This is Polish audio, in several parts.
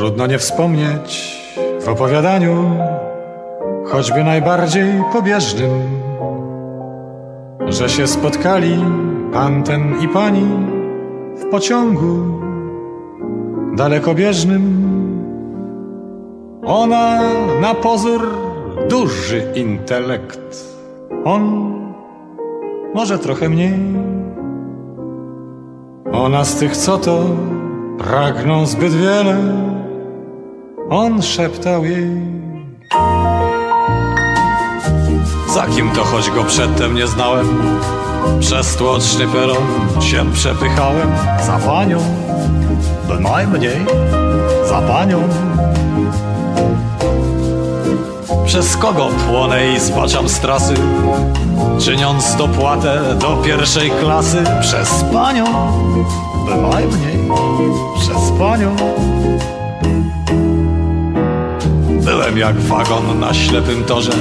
Trudno nie wspomnieć w opowiadaniu, choćby najbardziej pobieżnym, że się spotkali pan ten i pani w pociągu dalekobieżnym. Ona na pozór duży intelekt, on może trochę mniej. Ona z tych, co to pragną zbyt wiele on szeptał jej. Za kim to choć go przedtem nie znałem? Przez tłoczny peron się przepychałem za panią, bynajmniej za panią. Przez kogo płonę i zbaczam z trasy, czyniąc dopłatę do pierwszej klasy? Przez panią, bynajmniej przez panią. Byłem jak wagon na ślepym torze.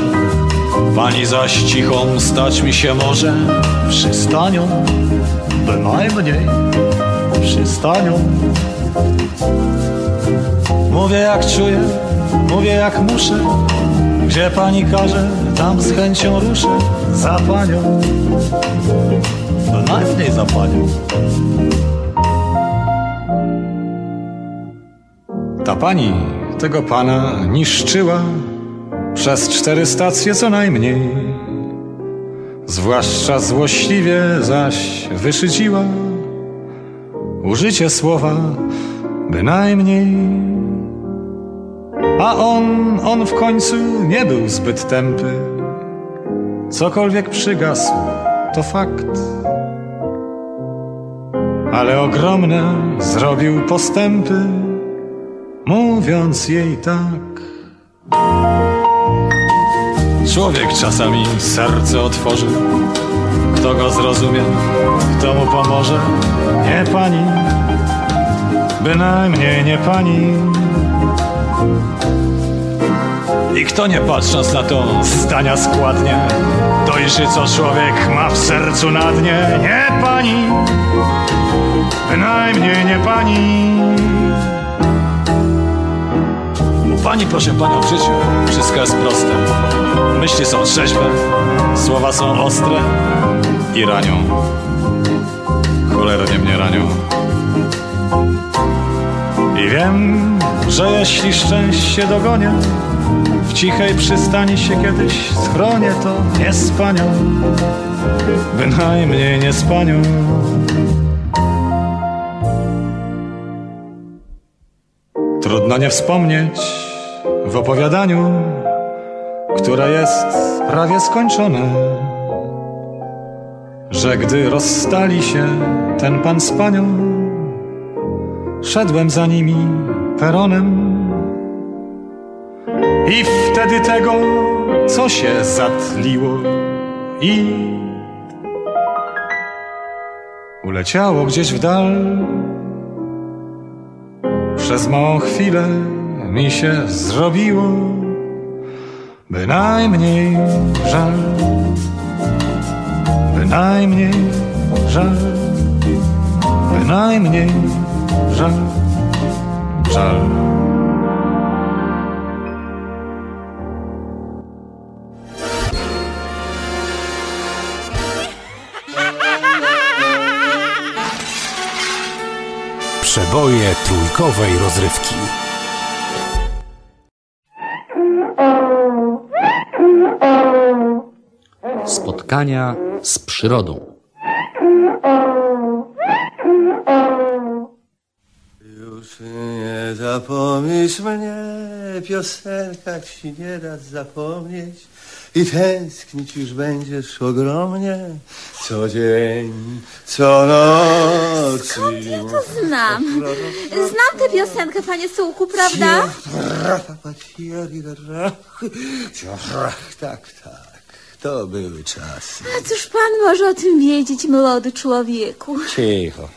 Pani zaś cichą stać mi się może. Przystanią, bynajmniej. Przystanią Mówię jak czuję, mówię jak muszę. Gdzie pani każe, tam z chęcią ruszę. Za panią, bynajmniej za panią. Ta pani tego pana niszczyła przez cztery stacje co najmniej. Zwłaszcza złośliwie zaś wyszydziła użycie słowa bynajmniej. A on, on w końcu nie był zbyt tępy. Cokolwiek przygasł, to fakt. Ale ogromne zrobił postępy mówiąc jej tak. Człowiek czasami serce otworzy, kto go zrozumie, kto mu pomoże. Nie pani, bynajmniej nie pani. I kto nie patrząc na to zdania składnie, dojrzy co człowiek ma w sercu na dnie. Nie pani, bynajmniej nie pani. Pani, proszę panią, w życiu wszystko jest proste. Myśli są trzeźwe, słowa są ostre i ranią. Cholernie mnie ranią. I wiem, że jeśli szczęście dogonię, w cichej przystani się kiedyś schronię, to nie z panią, bynajmniej nie z panią. Trudno nie wspomnieć w opowiadaniu, które jest prawie skończone, że gdy rozstali się ten pan z panią, szedłem za nimi peronem i wtedy tego, co się zatliło i uleciało gdzieś w dal. Przez małą chwilę mi się zrobiło bynajmniej żal, bynajmniej żal, bynajmniej żal, żal. Przeboje trójkowej rozrywki. Spotkania z przyrodą. Już nie zapomnisz mnie, piosenka ci nie da zapomnieć i tęsknić już będziesz ogromnie, co dzień, co noc. Skąd ja to znam? Znam tę piosenkę, panie Sułku, prawda? Tak, tak, to były czasy. A cóż pan może o tym wiedzieć, młody człowieku? Cicho.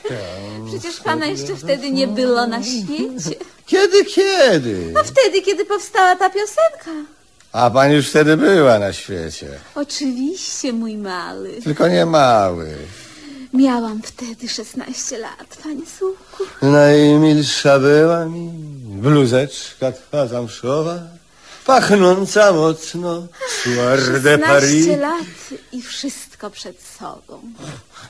Przecież pana jeszcze wtedy nie było na świecie. Kiedy, kiedy? No wtedy, kiedy powstała ta piosenka. A pani już wtedy była na świecie. Oczywiście, mój mały. Tylko nie mały. Miałam wtedy 16 lat, panie Sułku. Najmilsza była mi bluzeczka twa zamszowa, pachnąca mocno, 16 Paris. lat i wszystko przed sobą.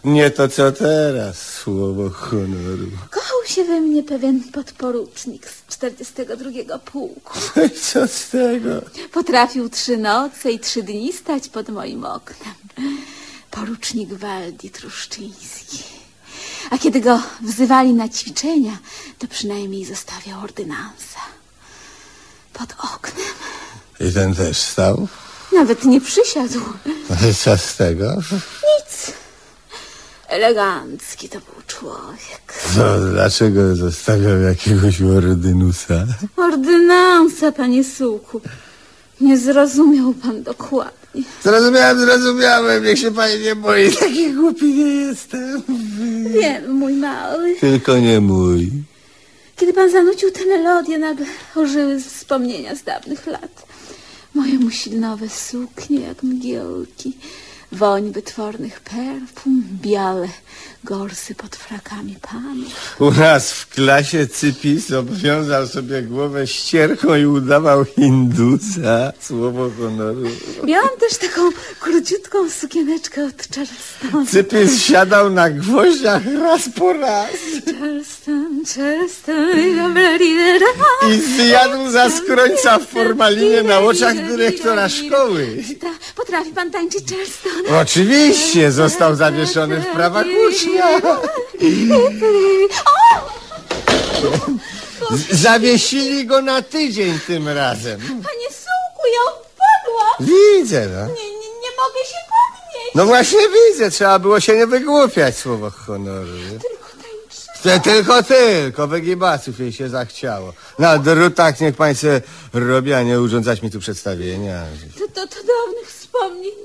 Nie to co teraz, słowo honoru. Kochał się we mnie pewien podporucznik z 42 pułku. Co z tego? Potrafił trzy noce i trzy dni stać pod moim oknem. Porucznik Waldi Truszczyński. A kiedy go wzywali na ćwiczenia, to przynajmniej zostawiał ordynansa. Pod oknem. I ten też stał? Nawet nie przysiadł. No co z tego? Nic. Elegancki to był człowiek. No, dlaczego zostawiał jakiegoś ordynusa? Ordynansa, panie Sułku. Nie zrozumiał pan dokładnie. Zrozumiałem, zrozumiałem, niech się pani nie boi, taki głupi nie jestem. Wiem, mój mały. Tylko nie mój. Kiedy pan zanucił tę melodię, nagle ożyły wspomnienia z dawnych lat. Moje muślinowe suknie jak mgiełki, woń wytwornych perfum, białe gorsy pod frakami panów. U nas w klasie Cypis obwiązał sobie głowę ścierką i udawał Hindusa. Słowo honoru. Miałam też taką króciutką sukieneczkę od Charlestona. Cypis siadał na gwoździach raz po raz Charleston, Charleston, i zjadł za skrońca w formalinie na oczach dyrektora szkoły. Potrafi pan tańczyć Charleston? Oczywiście został zawieszony w prawach ucznia. Z- Zawiesili go na tydzień tym razem. Panie Sułku, ja odpadłam. Widzę, no. Nie, nie, nie mogę się podnieść. No właśnie widzę, trzeba było się nie wygłupiać słowo honoru. nie? Tylko tylko, tylko, wygibaców jej się zachciało. Na drutach niech państwo robi, a nie urządzać mi tu przedstawienia. To, to, to dawnych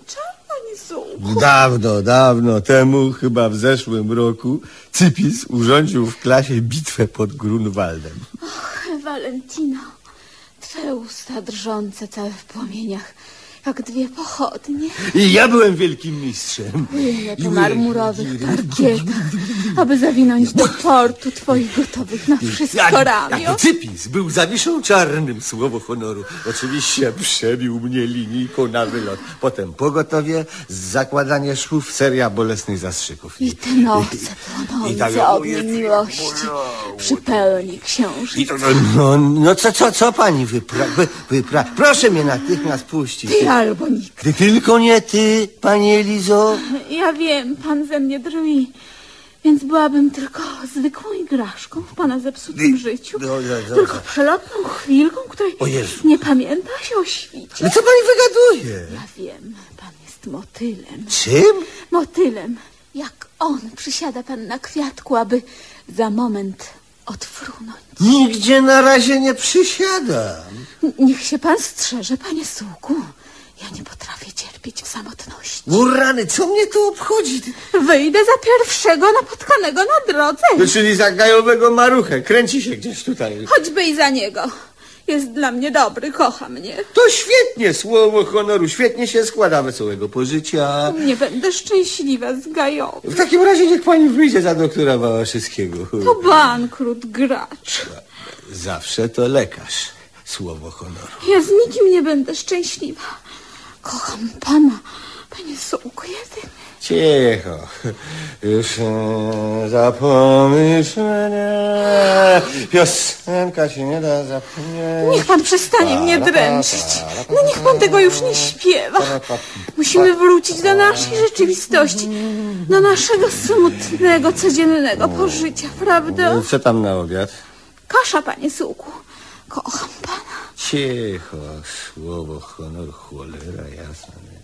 czar, panie Sułku. Dawno, dawno temu, chyba w zeszłym roku, Cypis urządził w klasie bitwę pod Grunwaldem. Valentino, twe usta drżące całe w płomieniach, jak dwie pochodnie. I ja byłem wielkim mistrzem. Płynę po marmurowych parkietach, aby zawinąć do portu twoich gotowych na wszystko ramion. Cypis był zawiszą czarnym, słowo honoru. Oczywiście przebił mnie linijką na wylot. Potem pogotowie, zakładanie szwów, seria bolesnych zastrzyków. I te noce płonące tak- ogniem miłości przy pełni księżyca. I to, no, no, no co, co, co pani wypra... Wy, wypra... Proszę mnie natychmiast puścić. Ty albo nikt. Ty tylko nie ty, pani Elizo. Ja wiem, pan ze mnie drwi. Więc byłabym tylko zwykłą igraszką w pana zepsutym życiu. no, no, no. Tylko przelotną chwilką, której nie pamięta się o świcie. No co pani wygaduje? Ja wiem, pan jest motylem. Czym? Motylem. Jak on przysiada pan na kwiatku, aby za moment odfrunąć. Nigdzie na razie nie przysiadam. Niech się pan strzeże, panie sułku. Ja nie potrafię cierpieć samotności. Urany, co mnie to obchodzi? Wyjdę za pierwszego napotkanego na drodze. No, czyli za gajowego maruchę. Kręci się gdzieś tutaj. Choćby i za niego. Jest dla mnie dobry, kocha mnie. To świetnie, słowo honoru. Świetnie się składa wesołego pożycia. Nie będę szczęśliwa z Gają. W takim razie niech pani wyjdzie za doktora Wałaszyskiego. To bankrut gracz. Zawsze to lekarz. Słowo honoru. Ja z nikim nie będę szczęśliwa. Kocham pana, panie sułku jedyny. Cicho. Już nie zapomnisz mnie. Piosenka się nie da zapomnieć. Niech pan przestanie mnie dręczyć. No niech pan tego już nie śpiewa. Musimy wrócić do naszej rzeczywistości. Do naszego smutnego, codziennego pożycia, prawda? Co tam na obiad? Kasza, panie sułku. Kocham pana. Cicho, słowo honoru, cholera.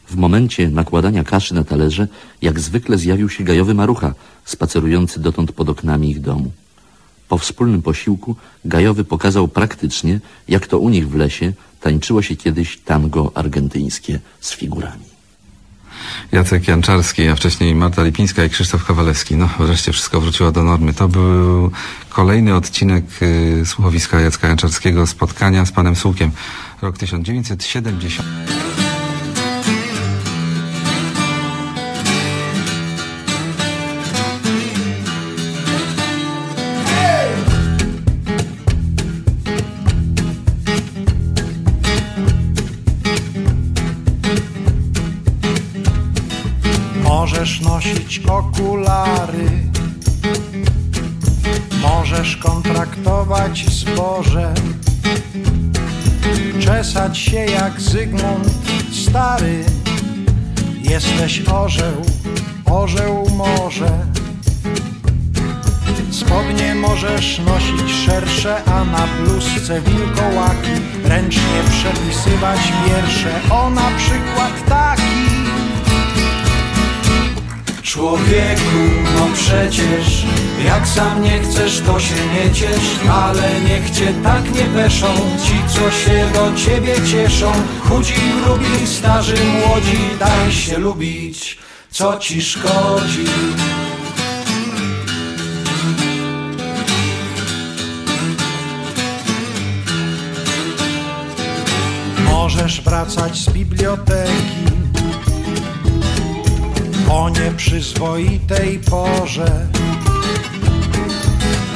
W momencie nakładania kaszy na talerze, jak zwykle zjawił się gajowy marucha, spacerujący dotąd pod oknami ich domu. Po wspólnym posiłku gajowy pokazał praktycznie, jak to u nich w lesie tańczyło się kiedyś tango argentyńskie z figurami. Jacek Janczarski, a wcześniej Marta Lipińska i Krzysztof Kowalewski. No, wreszcie wszystko wróciło do normy. To był kolejny odcinek y, słuchowiska Jacka Janczarskiego, spotkania z panem Sułkiem. Rok 1970. nosić okulary, możesz kontraktować zboże, czesać się jak Zygmunt stary. Jesteś orzeł, orzeł może. Spodnie możesz nosić szersze, a na bluzce wilkołaki ręcznie przepisywać wiersze. O na przykład taki. Człowieku, no przecież Jak sam nie chcesz, to się nie ciesz Ale niech cię tak nie peszą Ci, co się do ciebie cieszą. Chudzi, grubi, starzy, młodzi Daj się lubić, co ci szkodzi. Możesz wracać z biblioteki o nieprzyzwoitej porze.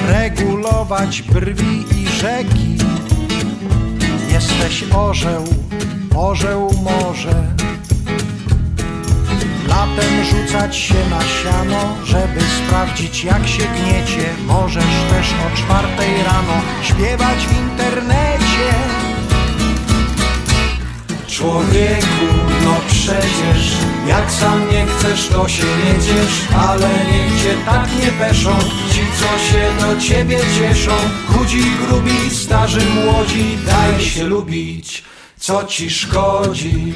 Regulować brwi i rzeki. Jesteś orzeł, orzeł może latem rzucać się na siano żeby sprawdzić jak się gniecie. Możesz też o czwartej rano śpiewać w internecie. Człowieku, no przecież Jak sam nie chcesz, to się nie ciesz Ale niech cię tak nie peszą Ci, co się do ciebie cieszą. Chudzi, grubi, starzy, młodzi Daj się lubić, co ci szkodzi.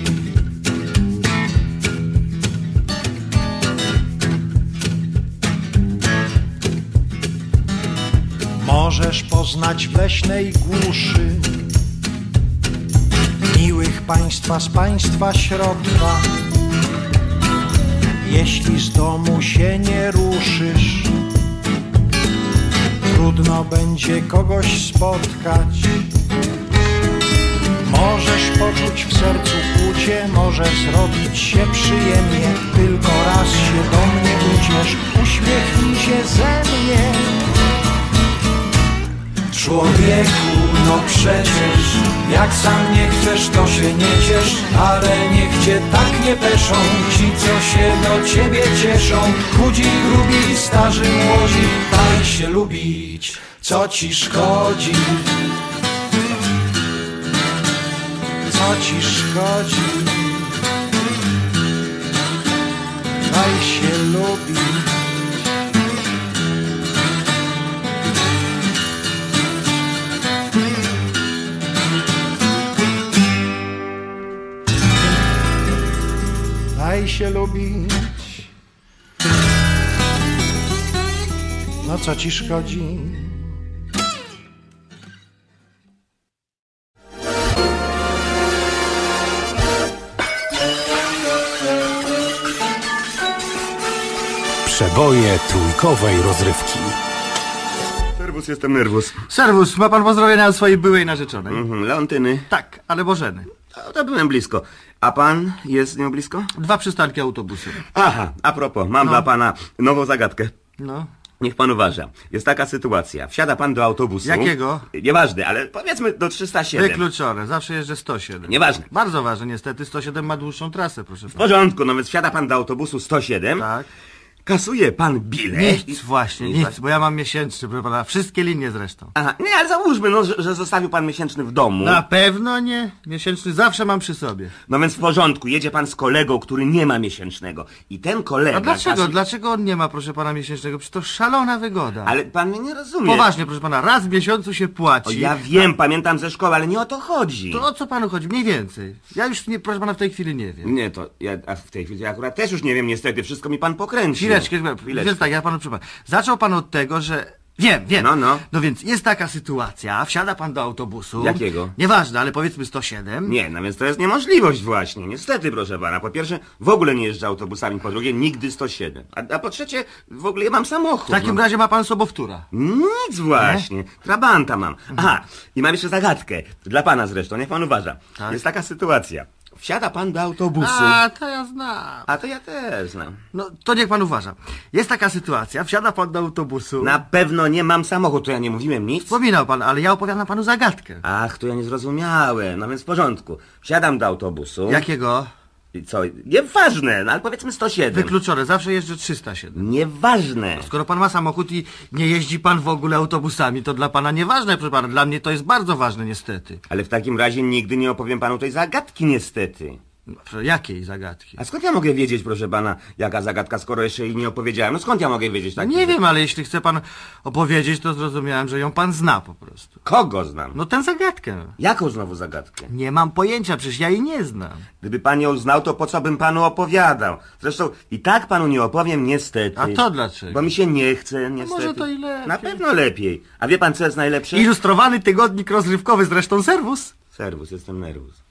Możesz poznać w leśnej głuszy państwa z państwa środka. Jeśli z domu się nie ruszysz, trudno będzie kogoś spotkać. Możesz poczuć w sercu kłucie, może zrobić się przyjemnie. Tylko raz się do mnie uciesz, uśmiechnij się ze mnie. Człowieku, no przecież Jak sam nie chcesz, to się nie ciesz Ale niech cię tak nie peszą Ci, co się do ciebie cieszą. Chudzi, grubi, starzy, młodzi Daj się lubić, co ci szkodzi? Co ci szkodzi? Daj się lubić się lubić. No co ci szkodzi? Przeboje trójkowej rozrywki. Serwus, jestem nerwus. Serwus, ma pan pozdrowienia od swojej byłej narzeczonej? Mhm, Leontyny. Tak, ale Bożeny. To, to byłem blisko. A pan jest z nią blisko? Dwa przystanki autobusem. Aha, a propos, mam dla pana nową zagadkę. No. Niech pan uważa. Jest taka sytuacja. Wsiada pan do autobusu. Jakiego? Nieważne, ale powiedzmy do 307. Wykluczone, zawsze jeżdżę 107. Nieważne. Bardzo ważne, niestety 107 ma dłuższą trasę, proszę W pana. porządku, no więc wsiada pan do autobusu 107. Tak. Kasuje pan bilet. Nic właśnie, Nic właśnie. bo ja mam miesięczny, proszę pana, wszystkie linie zresztą. Aha, nie, ale załóżmy, no, że, że zostawił pan miesięczny w domu. Na pewno nie, miesięczny zawsze mam przy sobie. No więc w porządku, jedzie pan z kolegą, który nie ma miesięcznego. I ten kolega... A dlaczego, kasuje- dlaczego on nie ma, proszę pana, miesięcznego? Przecież to szalona wygoda. Ale pan mnie nie rozumie. Poważnie, proszę pana, raz w miesiącu się płaci. O, ja wiem, pamiętam ze szkoły, ale nie o to chodzi. To o co panu chodzi? Mniej więcej. Ja już, nie, proszę pana, w tej chwili nie wiem. Nie, to ja a w tej chwili akurat też już nie wiem, niestety, wszystko mi pan pokręcił. Chwileczkę, chwileczkę. Więc tak, ja panu przypomnę. Zaczął pan od tego, że... Wiem, wiem. No, no. No więc jest taka sytuacja, wsiada pan do autobusu. Jakiego? Nieważne, ale powiedzmy 107. Nie, no więc to jest niemożliwość właśnie, niestety, proszę pana. Po pierwsze, w ogóle nie jeżdżę autobusami, po drugie, nigdy 107. A, a po trzecie, w ogóle ja mam samochód. W takim no. razie ma pan sobowtóra. Nic właśnie, trabanta mam. Aha, i mam jeszcze zagadkę, dla pana zresztą, niech pan uważa. Tak. Jest taka sytuacja. Wsiada pan do autobusu. A, to ja znam. A to ja też znam. No, to niech pan uważa. Jest taka sytuacja, wsiada pan do autobusu. Na pewno nie mam samochód, to ja nie mówiłem nic. Wspominał pan, ale ja opowiadam panu zagadkę. Ach, to ja nie zrozumiałem. No więc w porządku. Wsiadam do autobusu. Jakiego? I co? Nieważne, no ale powiedzmy 107. Wykluczone, zawsze jeżdżę 307. Nieważne. Skoro pan ma samochód i nie jeździ pan w ogóle autobusami, to dla pana nieważne, proszę pana. Dla mnie to jest bardzo ważne, niestety. Ale w takim razie nigdy nie opowiem panu tej zagadki, niestety. No, jakiej zagadki? A skąd ja mogę wiedzieć, proszę pana, jaka zagadka, skoro jeszcze jej nie opowiedziałem? No skąd ja mogę wiedzieć tak? Nie wiem, ale jeśli chce pan opowiedzieć, to zrozumiałem, że ją pan zna po prostu. Kogo znam? No tę zagadkę. Jaką znowu zagadkę? Nie mam pojęcia, przecież ja jej nie znam. Gdyby pan ją znał, to po co bym panu opowiadał? Zresztą i tak panu nie opowiem, niestety. A to dlaczego? Bo mi się nie chce, niestety. może to i lepiej. Na pewno lepiej. A wie pan, co jest najlepsze? Ilustrowany tygodnik rozrywkowy, zresztą serwus. Serwus, jestem nerwus.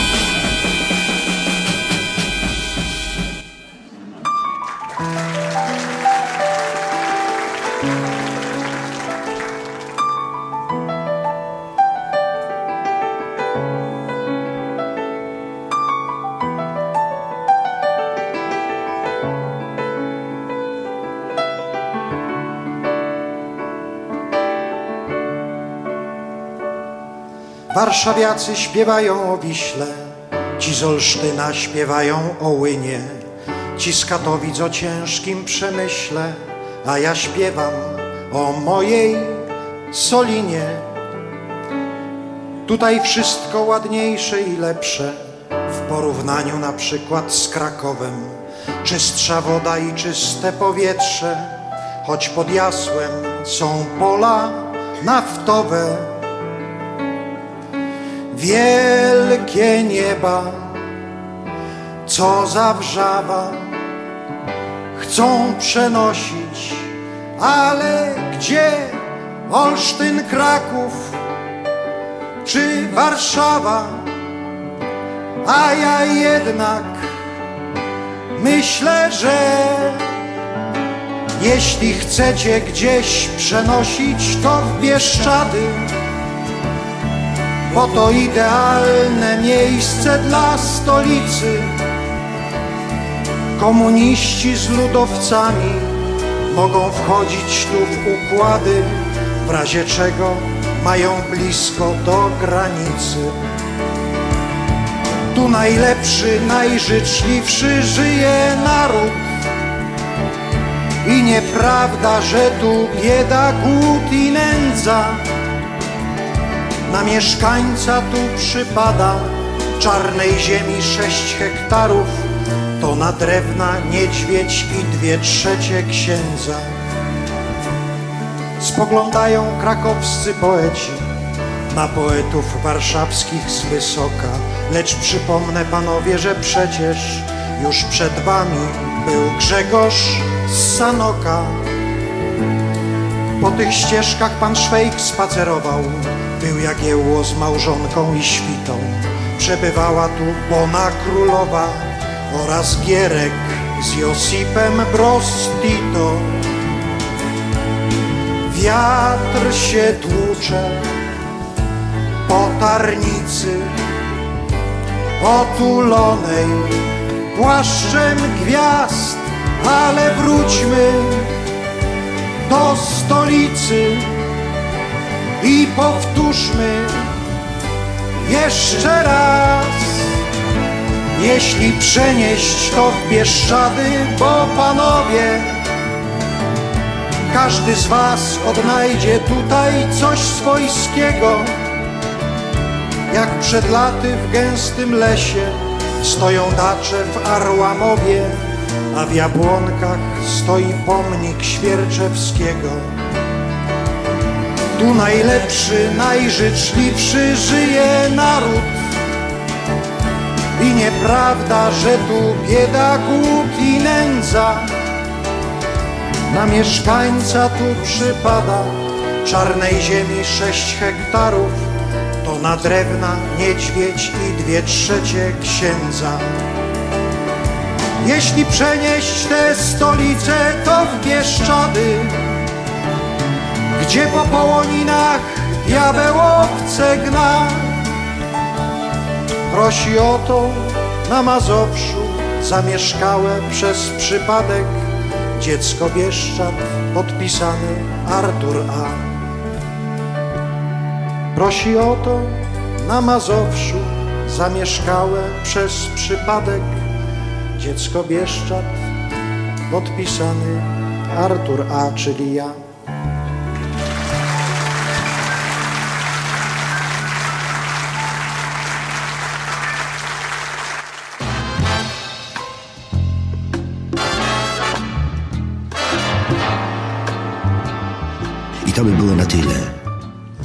Warszawiacy śpiewają o Wiśle, ci z Olsztyna śpiewają o Łynie, ci z Katowic o ciężkim przemyśle, a ja śpiewam o mojej Solinie. Tutaj wszystko ładniejsze i lepsze w porównaniu na przykład z Krakowem. Czystsza woda i czyste powietrze, choć pod Jasłem są pola naftowe. Wielkie nieba, co za wrzawa, chcą przenosić, ale gdzie Olsztyn, Kraków czy Warszawa? A ja jednak myślę, że jeśli chcecie gdzieś przenosić, to w Bieszczady bo to idealne miejsce dla stolicy. Komuniści z ludowcami mogą wchodzić tu w układy, w razie czego mają blisko do granicy. Tu najlepszy, najżyczliwszy żyje naród. I nieprawda, że tu bieda, głód i nędza. Na mieszkańca tu przypada czarnej ziemi sześć hektarów, to na drewna niedźwiedź i dwie trzecie księdza. Spoglądają krakowscy poeci na poetów warszawskich z wysoka, lecz przypomnę panowie, że przecież już przed wami był Grzegorz z Sanoka. Po tych ścieżkach pan Szwejk spacerował, był Jagiełło z małżonką i świtą. Przebywała tu Bona Królowa oraz Gierek z Josipem Broz Tito. Wiatr się tłucze po tarnicy otulonej płaszczem gwiazd, ale wróćmy do stolicy i powtórzmy jeszcze raz. Jeśli przenieść to w Bieszczady, bo panowie, każdy z was odnajdzie tutaj coś swojskiego. Jak przed laty w gęstym lesie stoją dacze w Arłamowie, a w Jabłonkach stoi pomnik Świerczewskiego. Tu najlepszy, najżyczliwszy żyje naród. I nieprawda, że tu bieda, głód i nędza. Na mieszkańca tu przypada czarnej ziemi sześć hektarów, to na drewna niedźwiedź i dwie trzecie księdza. Jeśli przenieść tę stolicę, to w Bieszczady, gdzie po połoninach diabeł owce gna. Prosi o to na Mazowszu zamieszkałe przez przypadek dziecko Bieszczad podpisany Artur A. Prosi o to na Mazowszu zamieszkałe przez przypadek dziecko Bieszczad podpisany Artur A, czyli ja.